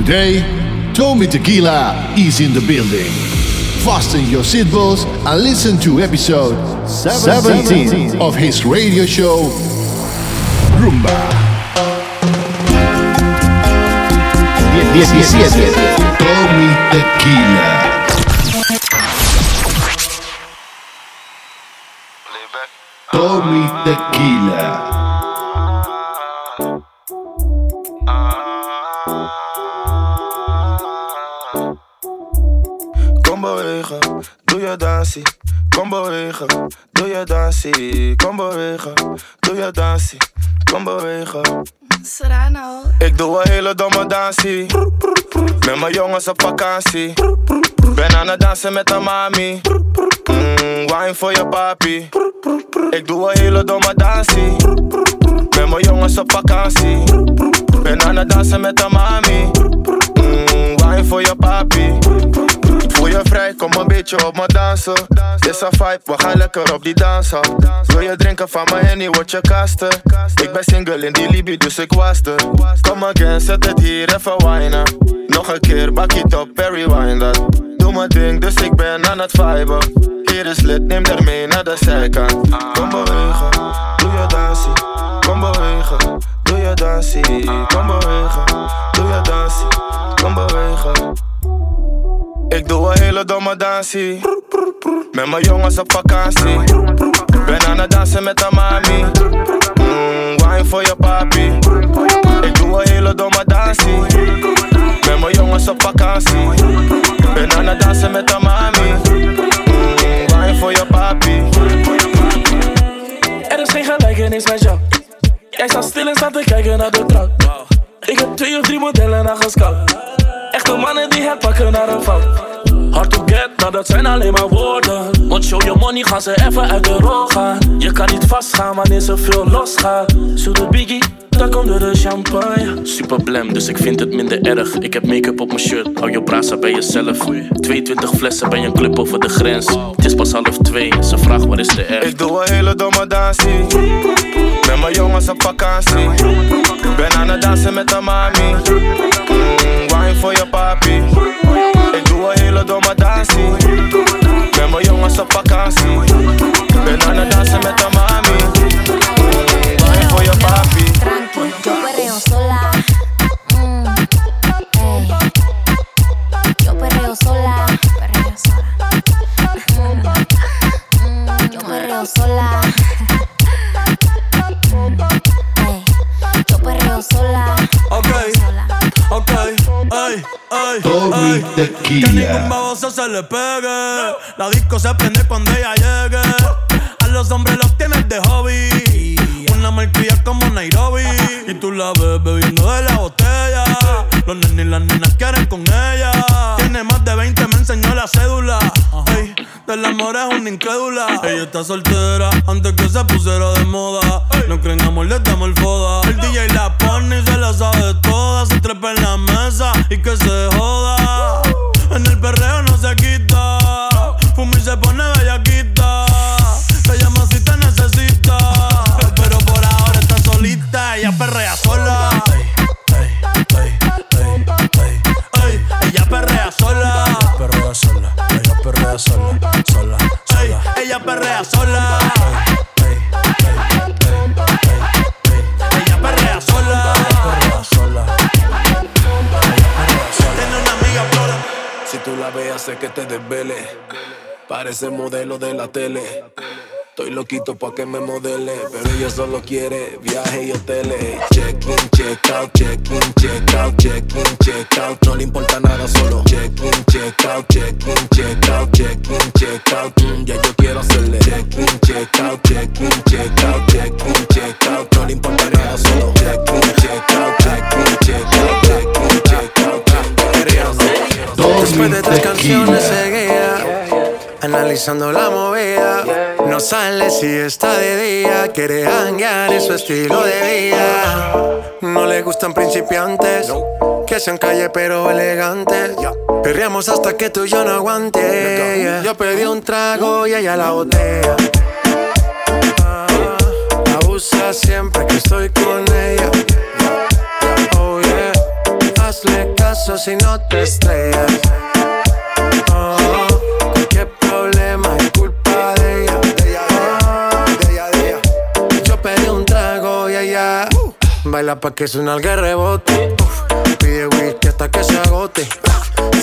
Today, Tommy Tequila is in the building. Fasten your seatbelts and listen to episode 17 of his radio show, Rumba. 17. Tommy Tequila. Tommy Tequila. Kom bewegen, doe je dansie. Kom bewegen, doe je dansie. Kom bewegen. Serrano. Ik doe een hele domme dansie. Met mijn jongens op vakantie. Ben aan het dansen met de mami. Mm, wine voor je papi. Ik doe een hele domme dansie. Met mijn jongens op vakantie. Ben aan het dansen met de mami. Mm, wine voor je papi. Voel je vrij, kom een beetje op me dansen. Dit is een vibe, we gaan lekker op die dansen. Wil je drinken van mijn henny, word je kasten. Ik ben single in die Libi, dus ik was er. Kom again, zet het hier even wijnen. Nog een keer, bak het op, Perry wine dat. Doe mijn ding, dus ik ben aan het viben. Hier is lid, neem er mee naar de zijkant. Kom bewegen, doe je dansie. Kom bewegen, doe je dansie. Kom bewegen, doe je dansie. Kom bewegen. Ik doe een hele domme dansie. Met mijn jongens op vakantie. Ben aan het dansen met de mami. Mm, wine voor je papi. Ik doe een hele domme dansie. Met mijn jongens op vakantie. Ben aan het dansen met de mami. Mm, wine voor je papi. Er is geen gelijkenis met jou. Jij staat stil en staat te kijken naar de trap. Ik heb twee of drie modellen naar gescout. Echte mannen die het pakken naar een fout. Hard to get, nou dat zijn alleen maar woorden. Want show your money gaan ze even uit de rol gaan. Je kan niet vastgaan wanneer ze veel losgaan. Zoet de biggie, daar komt de champagne. Super blem, dus ik vind het minder erg. Ik heb make-up op mijn shirt, hou je brasa bij jezelf. 22 flessen bij een club over de grens. Het is pas half twee, ze vraagt waar is de R. Ik doe een hele domme dansie. Met mijn jongens op vakantie. Ben aan het dansen met de mami. Mm, wine voor je papi. En tu oído do matasi Me voy a un sopa casi Que nana danza me está mami Voy for your papi Yo perreo sola mm. hey. Yo perreo sola Perreo sola mm. Yo perreo sola ay, ay, Tommy ay. Que Tequila. ningún baboso se le pegue. La disco se prende cuando ella llegue. A los hombres los tienes de hobby. Una como Nairobi. Y tú la ves bebiendo de la botella. Los nenes y las nenas quieren con ella. Tiene más de 20, me enseñó la cédula. Ey, del amor es una incrédula. Ella está soltera antes que se pusiera de moda. No creen amor, le damos el foda. El DJ la pone y se la sabe toda. Se trepa en la mesa y que se joda. En el perreo no se quita. Parece modelo de la tele. Estoy loquito pa' que me modele, pero ella solo quiere viaje y hoteles. Check in, check out, check in, check out, check in, check out. No le importa nada, solo check in, check out, check in, check out, check in, check out. Mm, ya yo quiero hacerle check in, check out, check in, check out, check in, check out. No le importa nada, solo check in, check out, check in, check out, check in, check out. Después Tommy de tres canciones seguía, analizando la movida. No sale si está de día, quiere hanguear en su estilo de vida. No le gustan principiantes, que sean calle pero elegantes. Perreamos hasta que tú y yo no aguante. Yo pedí un trago y ella la botella. Ah, Abusa siempre que estoy con ella. Oh yeah, hazle caso si no te estrellas. Oh, qué problema es culpa de ella. De ella, de ella, Yo pedí un trago y ella baila pa' que suena el rebote. pide whisky hasta que se agote.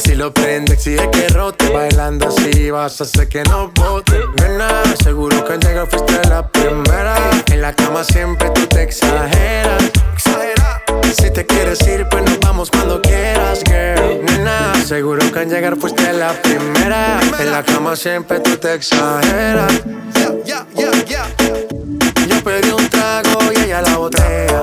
Si lo prende, exige que rote. Bailando así vas a hacer que no bote. Nena, seguro que al llegar fuiste la primera. En la cama siempre tú te exageras. Si te quieres ir, pues nos vamos cuando quieras, girl. Nena, seguro que al llegar fuiste la primera. En la cama siempre tú te exageras. Yo pedí un trago y ella la botella.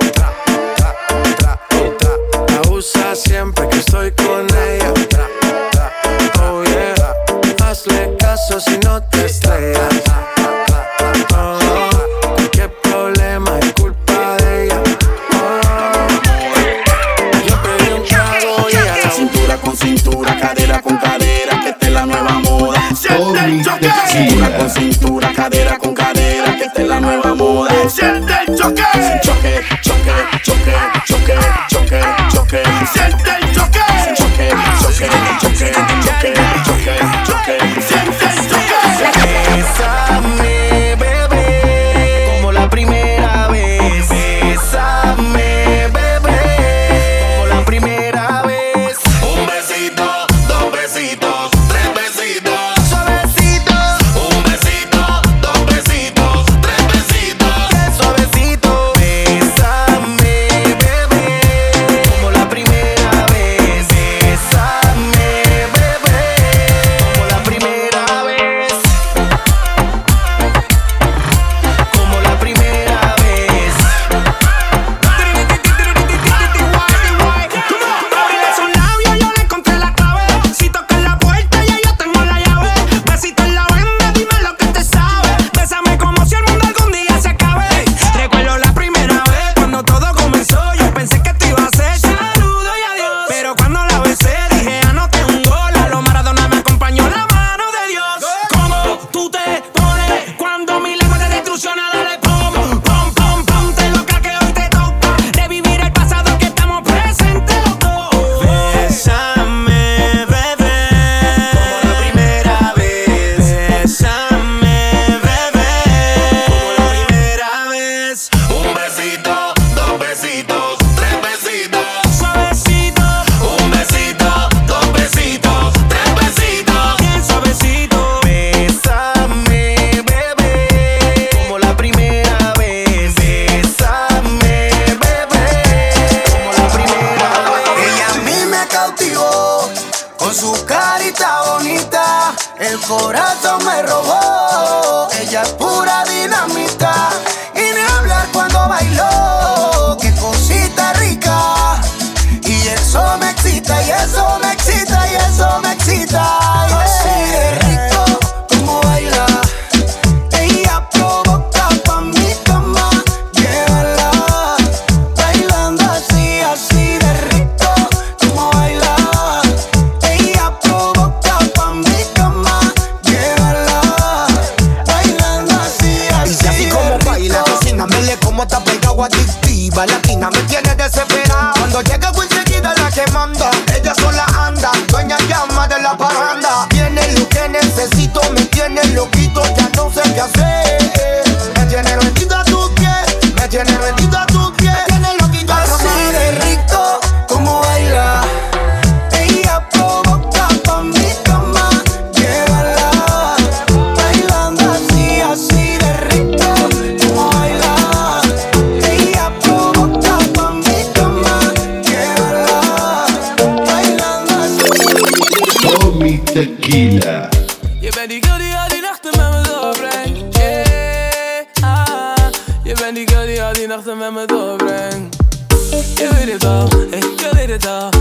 Mami, dale, mami, dale, blijf shaken. Ja, tú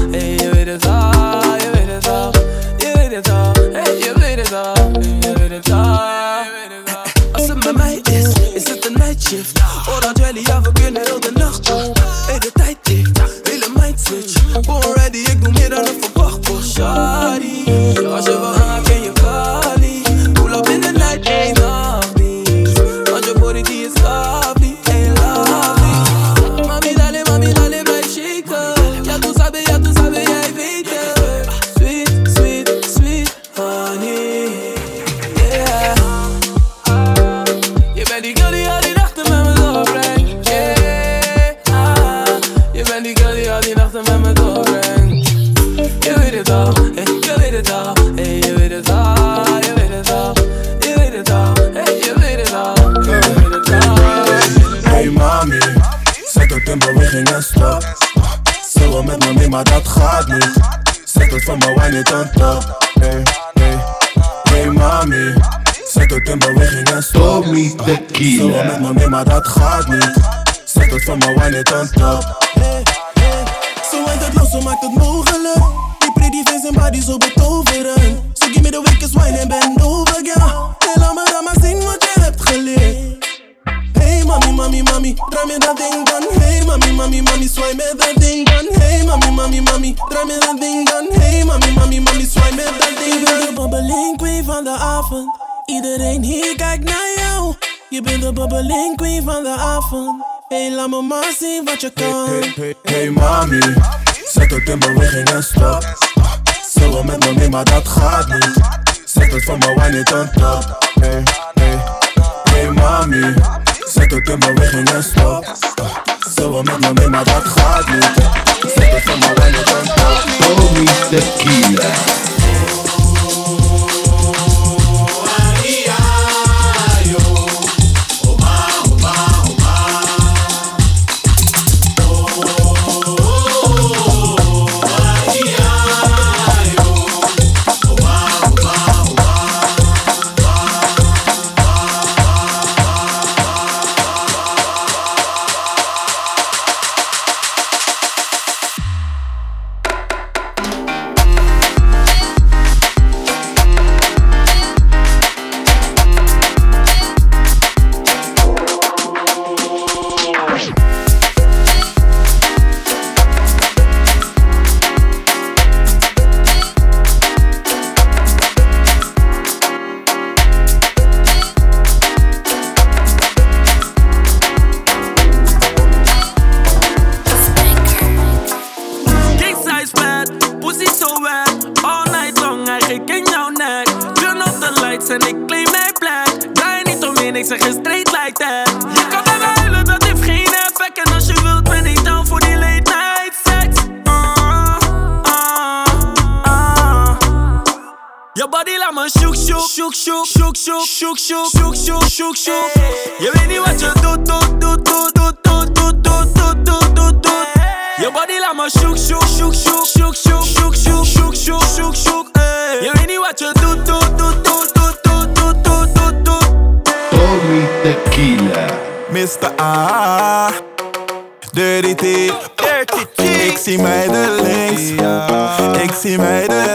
it on top. that you're gone. Hey, hey, hey mami, ساعات الكلمة وخي نستوب سوا من مامي ما تخابني ساعات الفما واني تنطب Hey, hey, hey mami, ساعات الكلمة وخي نستوب سوا من مامي ما تخابني ساعات الفما واني تنطب Tommy Tequila See my mij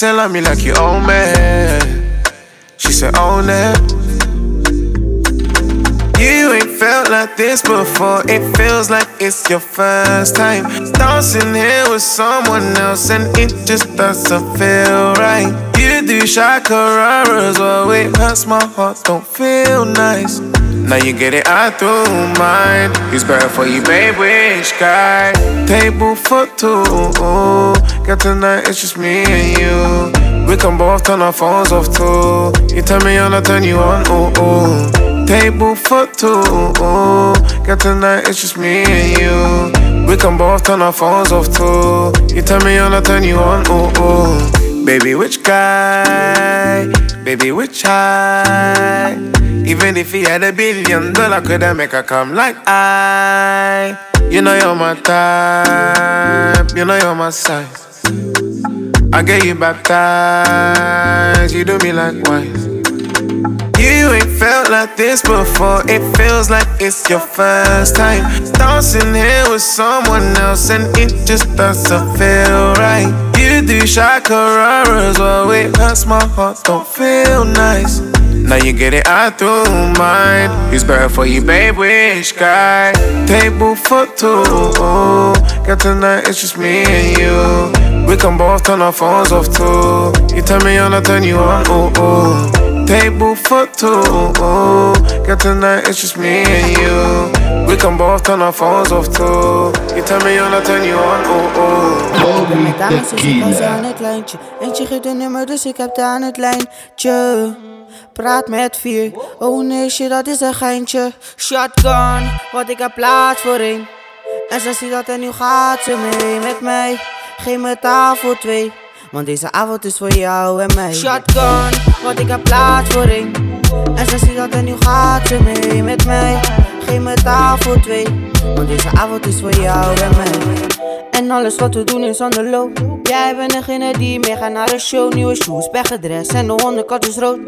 said, love me like you own me. She said, own it. You ain't felt like this before. It feels like it's your first time. Dancing here with someone else, and it just doesn't feel right. You do shakararas, well, it hurts my heart, don't feel nice. Now you get it out through mine. Who's better for you, babe? Which guy? Table for two. Got tonight, it's just me and you. We can both turn our phones off too. You turn me on, I turn you on. Ooh, ooh table for two. Got tonight, it's just me and you. We can both turn our phones off too. You turn me on, I turn you on. Ooh, ooh. Baby, which guy? Baby, which high? Even if he had a billion dollar, could I make her come like I? You know you're my type, you know you're my size. I get you baptized, you do me likewise. You ain't felt like this before. It feels like it's your first time. Dancing here with someone else, and it just doesn't feel right. You do shakararas, well, it hurts my heart, don't feel nice. Now you get it out through mine. Who's better for you, babe? Which guy? Table for two. Got tonight, it's just me and you. We can both turn our phones off too. You turn me on, I turn you on. Ooh, ooh table for two. Got tonight, it's just me and you. We can both turn our phones off too. You turn me on, I turn you on. Oh, oh. Ik ben met dames, dus ik was aan het lijntje. Eentje geeft een nummer, dus ik heb het aan het lijntje. Praat met vier, oh nee, shit, dat is een geintje. Shotgun, wat ik heb plaats voor één. En ze ziet dat en nu gaat ze mee met mij. Geef me tafel twee. Want deze avond is voor jou en mij. Shotgun, want ik heb plaats voor één. En ze ziet dat en nu gaat ze mee met mij. Geef me tafel twee. Want deze avond is voor jou en mij. En alles wat we doen is on the low. Jij bent degene die mee gaat naar de show. Nieuwe shoes, weggedrest en de hondenkot is rood.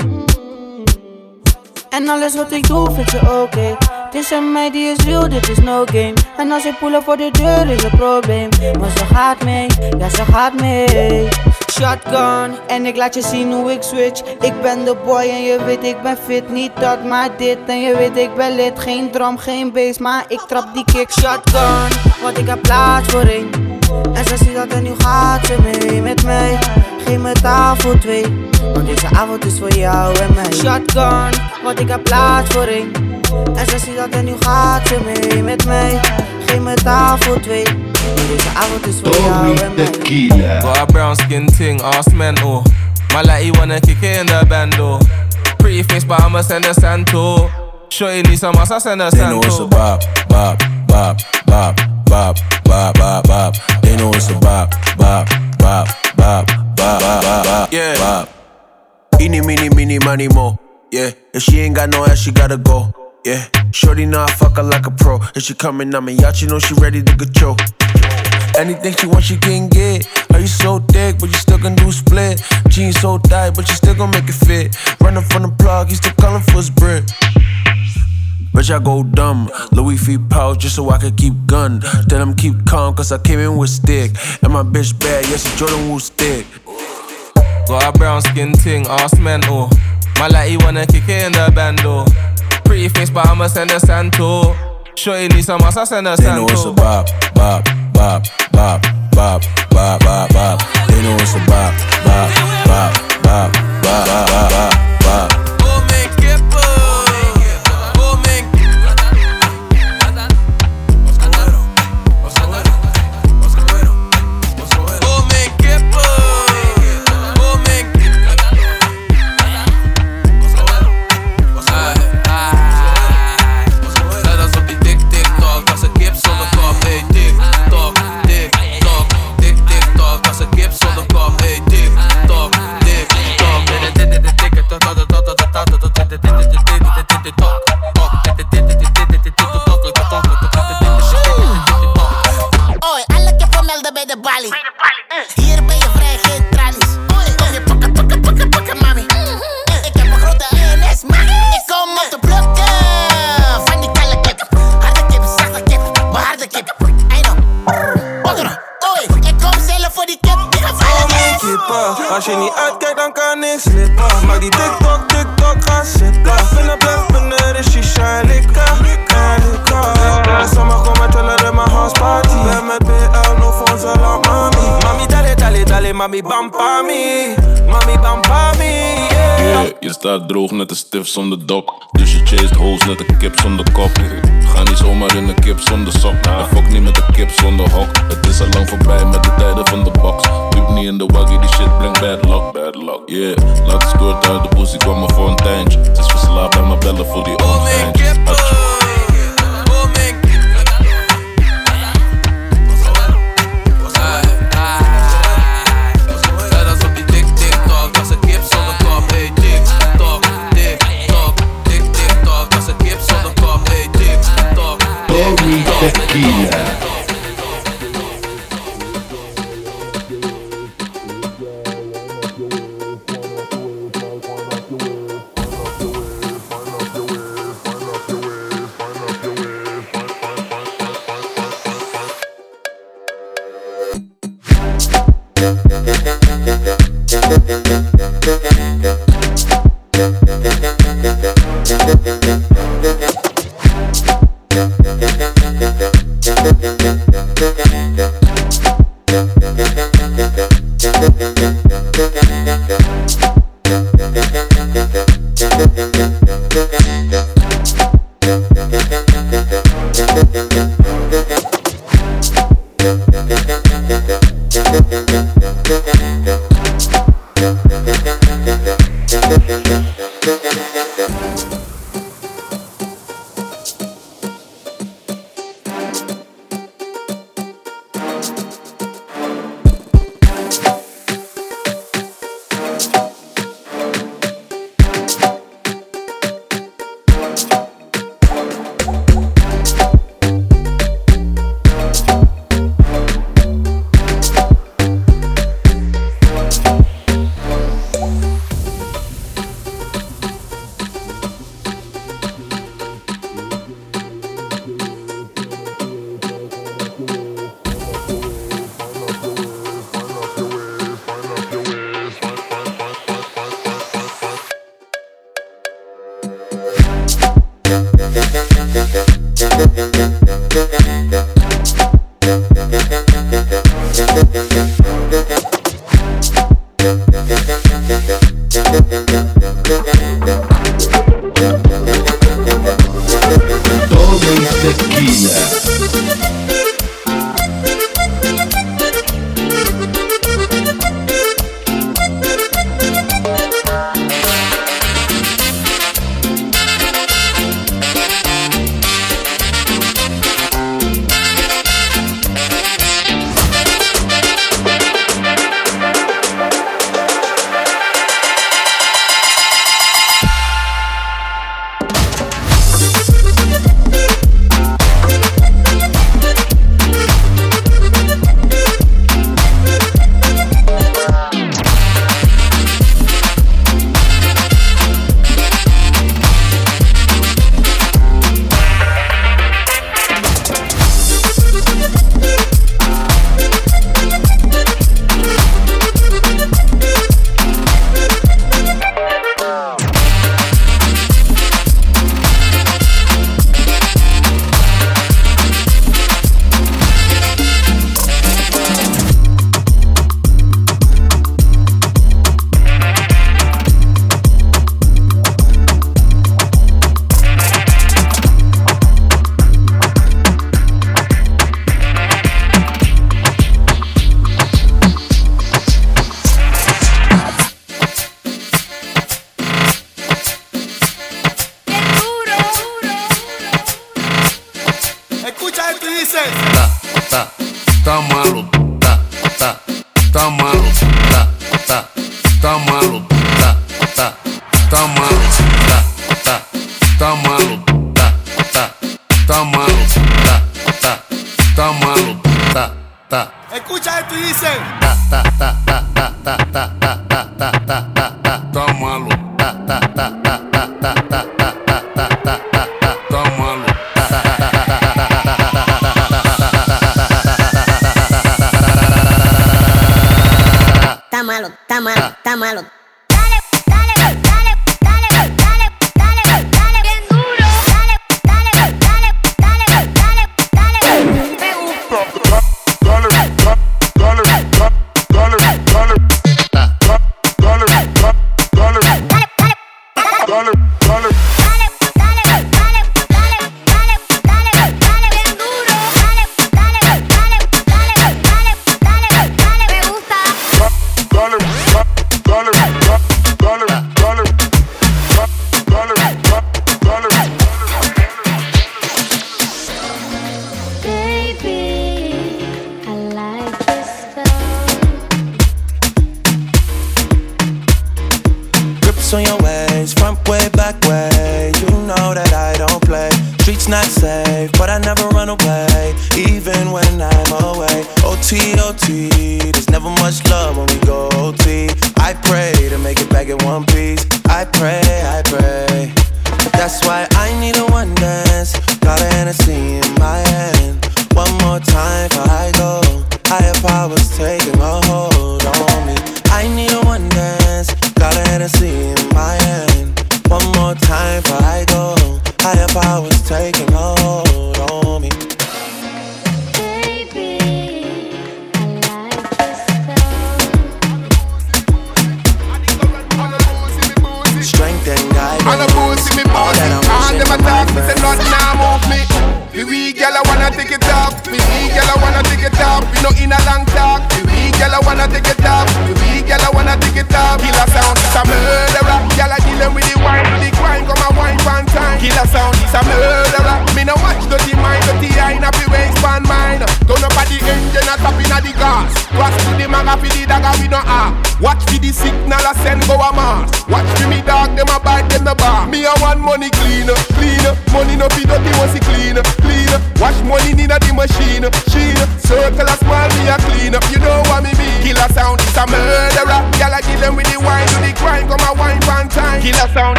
En alles wat ik doe vind je oké. Okay. Het is een mij die is real, dit is no game. En als ik pull voor de deur is een probleem. Maar ze gaat mee, ja ze gaat mee. Shotgun, en ik laat je zien hoe ik switch. Ik ben de boy en je weet ik ben fit. Niet dat, maar dit. En je weet ik ben lid. Geen drum, geen bass, maar ik trap die kick. Shotgun, want ik heb plaats voor één. En ze ziet dat en nu gaat ze mee met mij. Geef me tafel twee. Want deze avond is voor jou en mij. Shotgun, want ik heb plaats voor één. En ze ziet dat en nu gaat ze mee met mij. Geef me tafel twee. Want deze avond is voor jou en mij. Got a brown skin ting, ass mental. My you wanna kick it in the bando. Pretty face, but I'ma send a santo. Shorty need some ass, I send a santo. They know it's a bop, bop, bop, bop, bop, bop, bop, bop. They know it's a bop, bop, bop, bop, bop, bop, bop, yeah. bop. Eeny, meeny, meeny, money, mo. Yeah, if she ain't got no ass, she gotta go. Yeah, shorty know I fuck her like a pro. If she coming on me yacht, you know she ready to get control. Anything she wants, she can get. Are you so thick, but you still can do split? Jeans so tight, but you still gon' make it fit. Running from the plug, he still calling for his brick. Bitch, I go dumb. Louis V pouch just so I can keep gun. Tell them keep calm, cause I came in with stick. And my bitch bad, yes, it's Jordan Wu stick. Got a brown skin ting, ass mental. My you wanna kick it in the bando. Pretty face, but I'ma send a santo. Shorty need some ass, I send a santo. They know it's a bop, bop, bop, bop, bop, bop, bop, bop. They know it's a bop, bop, bop, bop, bop, bop, bop, bop. droog net een stift zonder dop. Dus je chased holes net een kip zonder kop. Ga niet zomaar in een kip zonder sok. En fuck niet met een kip zonder hok.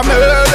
a murder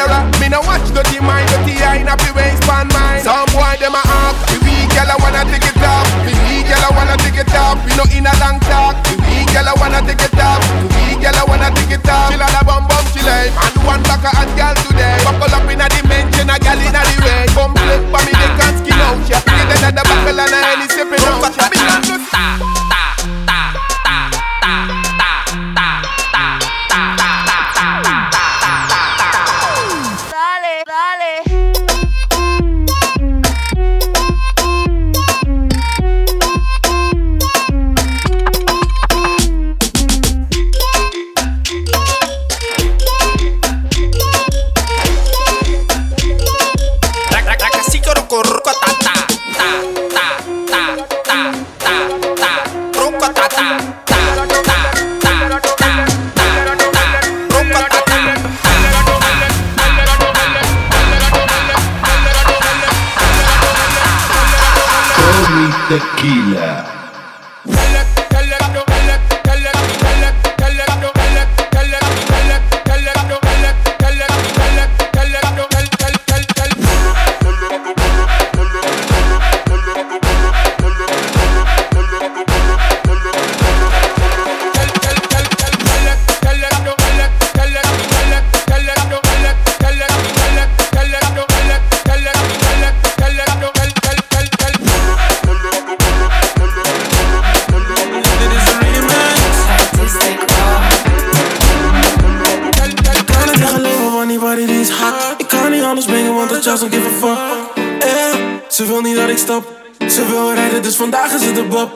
wil rijden, dus vandaag is het de bob.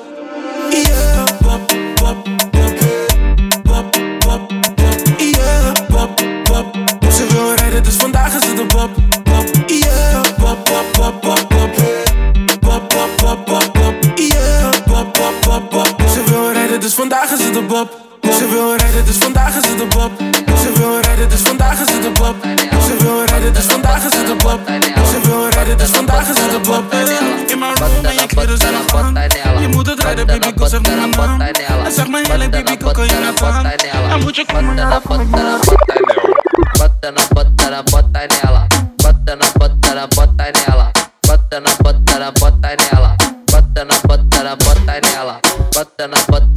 Rijden, dus vandaag is het de bob. Ze wil rijden, dus vandaag is het de bob. Ze wil rijden, dus vandaag is het de bob. Ze wil rijden, dus vandaag is het de bob. Ze wil rijden, dus vandaag is het de bob. Ze wil rijden, dus vandaag is het de bob. quero baby com seu na mão Essa mãe ela é baby com coisinha pão Amor como na bota na bota nela Bota na bota na bota nela Bota na bota na bota nela Bota na bota na bota nela Bota na bota na bota nela Bota na bota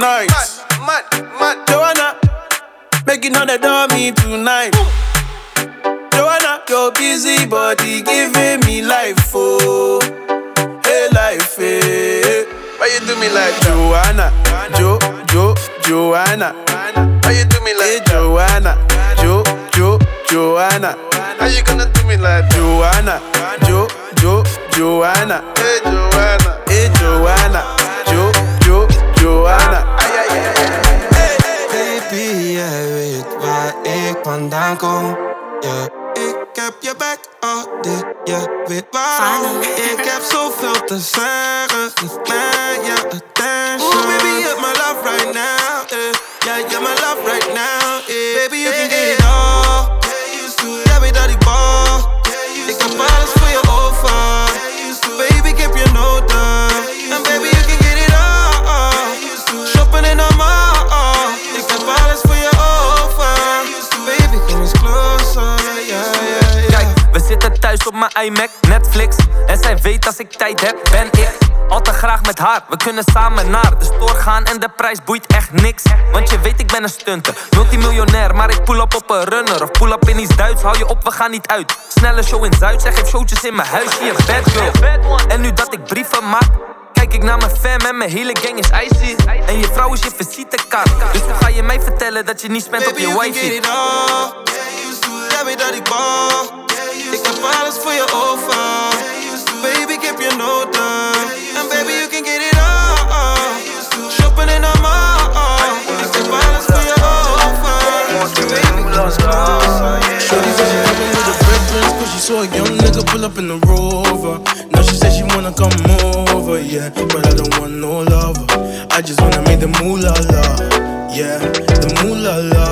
tonight. Mad, mad, Joanna, making hundred on me tonight. Joanna, your busy body giving me life, oh, hey life, hey. Why you do me like Joanna, Jo, Jo, Joanna? Why you do me like Joanna, Jo, Jo, Joanna? How you gonna do me like Joanna, Jo, Jo, Joanna? Hey Joanna, hey Joanna, Jo, Jo, Joanna. Jij weet waar ik vandaan kom. Ja, ik heb je back all dit, je weet waarom. Ik heb zoveel te zeggen, iMac, Netflix. En zij weet als ik tijd heb, ben ik al te graag met haar. We kunnen samen naar de store gaan en de prijs boeit echt niks. Want je weet, ik ben een stunter, multimiljonair. Maar ik pull up op een runner of pull up in iets Duits. Hou je op, we gaan niet uit. Snelle show in Zuid, zeg geef showtjes in mijn huis. Hier, bad girl. En nu dat ik brieven maak. Kijk ik naar mijn fam en mijn hele gang is icy En je vrouw is je visitekaart Dus hoe ga je mij vertellen dat je niet spent op je wifey? bal. Heb alles voor je over. Baby, ik heb je nodig. En baby, you can get it all. Shopping in de mall. Ik heb alles voor je over. Baby, kom. Shorty said she fucking with the preference Cause she saw a young nigga pull up in the rover Now she said she wanna come over, yeah But I don't want no lover I just wanna make the moolah la Yeah, the moolah la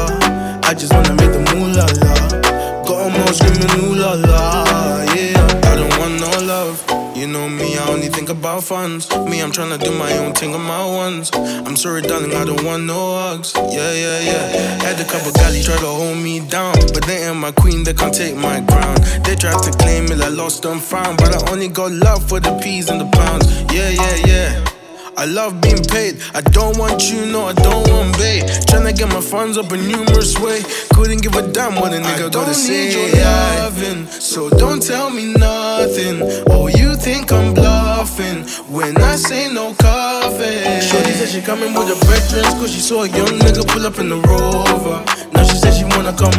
I just wanna make the moolah la Got 'em all screaming ooh la la Yeah, I don't want no love. You know me, I only think about funds. Me, I'm tryna do my own thing on my ones. I'm sorry, darling, I don't want no hugs. Yeah, yeah, yeah. Had a couple galleys try to hold me down. But they ain't my queen, they can't take my crown. They tried to claim it, I lost and found. But I only got love for the peas and the pounds. Yeah, yeah, yeah I love being paid. I don't want you, no, I don't want bait. Tryna get my funds up a numerous way. Couldn't give a damn what a nigga gotta say. Your loving, so don't tell me nothing. Oh, you think I'm bluffing when I say no coffee. Shorty said she coming with her brethren, cause she saw a young nigga pull up in the rover. Now she said she wanna come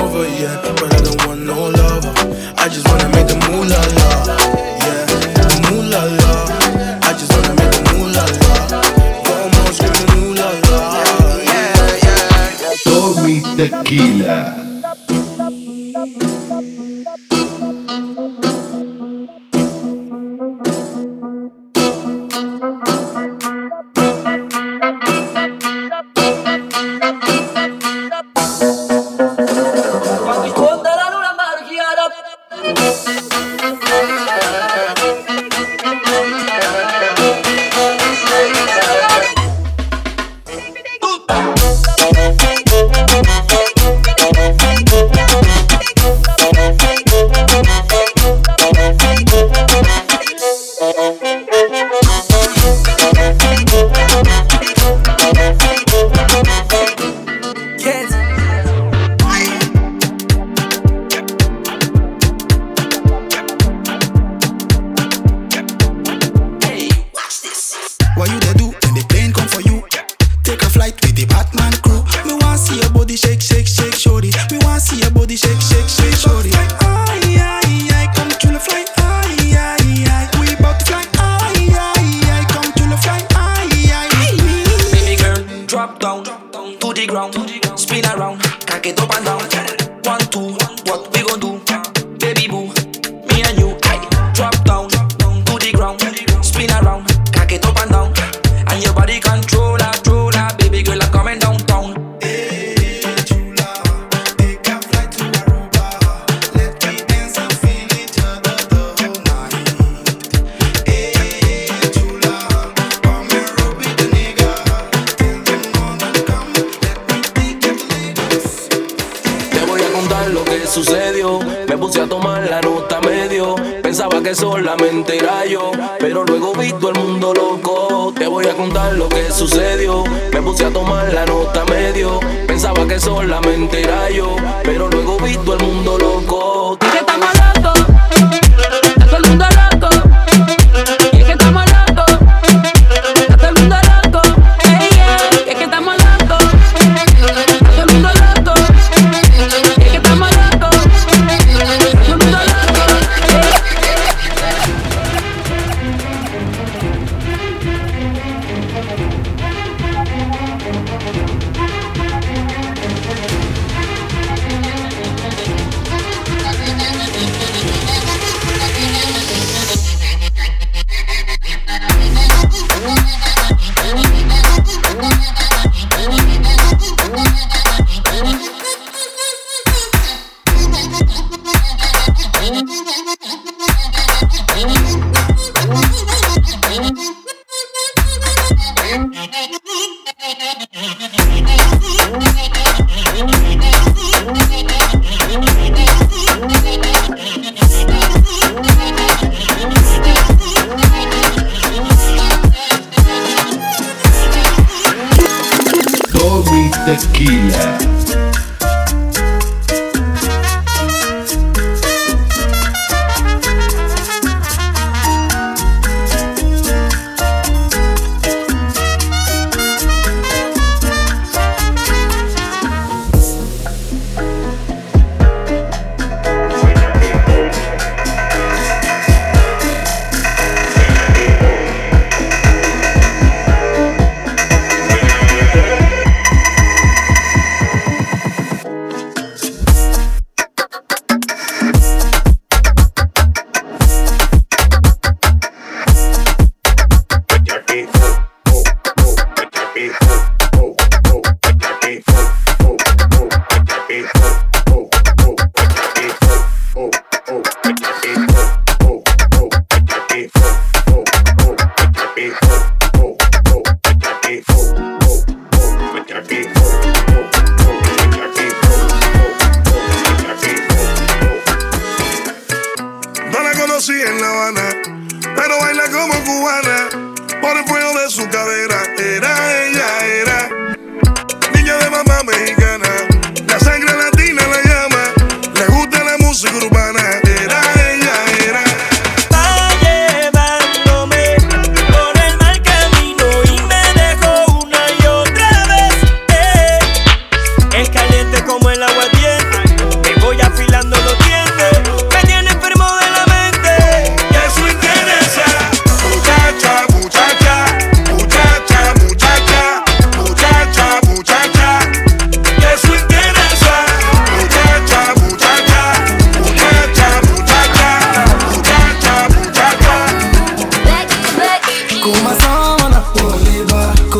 over, yeah. But I don't want no lover. I just wanna make the moolah la, yeah. The moolah la. y tequila.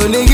Oliva, kolegewa,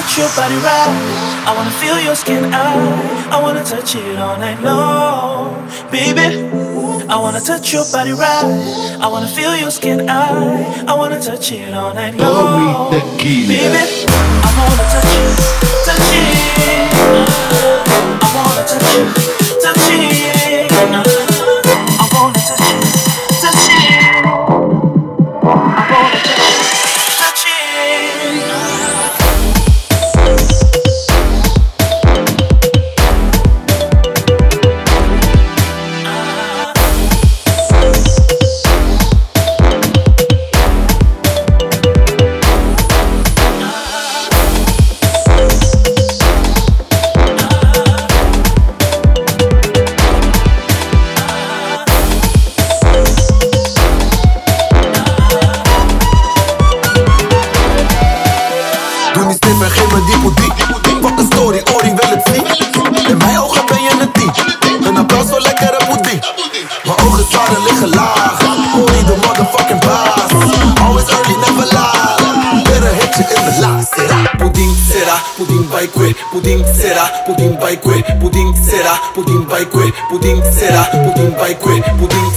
touch your body right. I wanna feel your skin out. I wanna touch it all night long, baby. I wanna touch your body right. I wanna feel your skin out. I wanna touch it all night long, baby. I wanna touch it, touch you. I wanna touch you, touch you. Pudding sera, pudding by kwe, pudding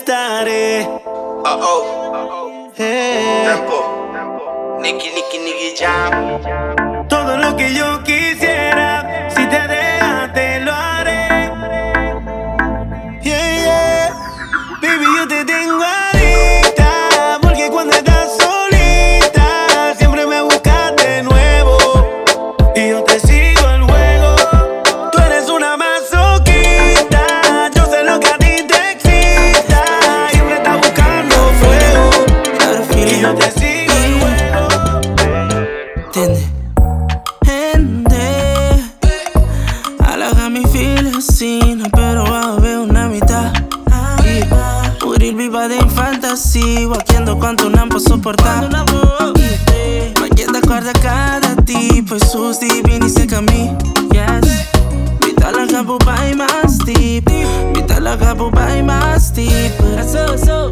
estaré. Oh oh. Eh. Hey. Tempo. Nicky, Nicky, Nicky Jam. Todo lo que yo quisiera. quanto não posso suportar. yeah. Ma che d'accordo a cada tipo E susti vini secca a me Yes Mi dà la capo by my steep Mi dà la capo by my steep so, so.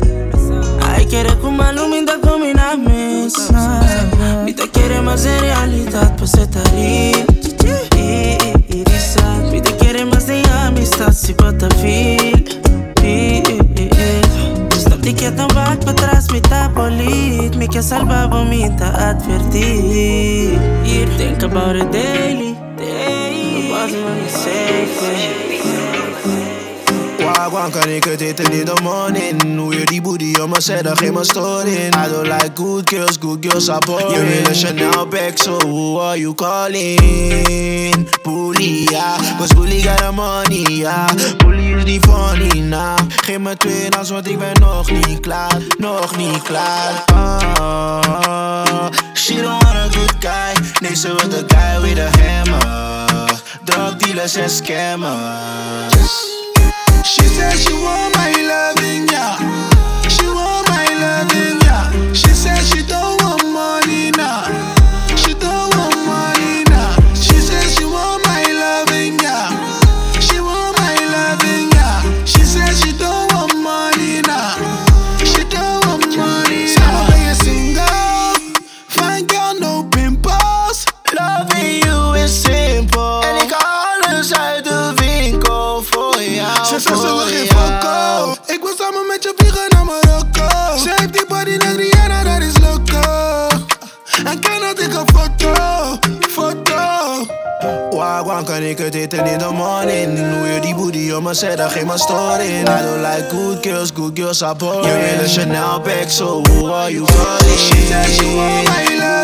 Ai querer com malume ainda combina a mesa Vida querer mais em realidade Pra ser tarim Vida querer mais em amistade Se bota vida Kaya tambak patras may tapolit May kasalba bumita at fertil You think about it daily Daily. Wasn't really safe Wagwan kan ik het eten in the morning. Hoe je die booty om me zet, geen maar storing I don't like good girls, good girls are boring. Je wil een Chanel bag, so who are you calling? Bully, yeah Cause bully got the money, yeah Bully funny. Geef me twee dans, want ik ben nog niet klaar. Nog niet klaar. Ah, she don't want a good guy. Nee, ze wil de guy with a hammer. Drug dealers en scammers. She said she want my loving, yeah. She want my loving, yeah. She said she ik het eten in the morning. Hoe je die booty op me zet, daar geen maar storing. I don't like good girls, good girls are boring. Je wil een Chanel bag, so who are you calling? She said she want my loving,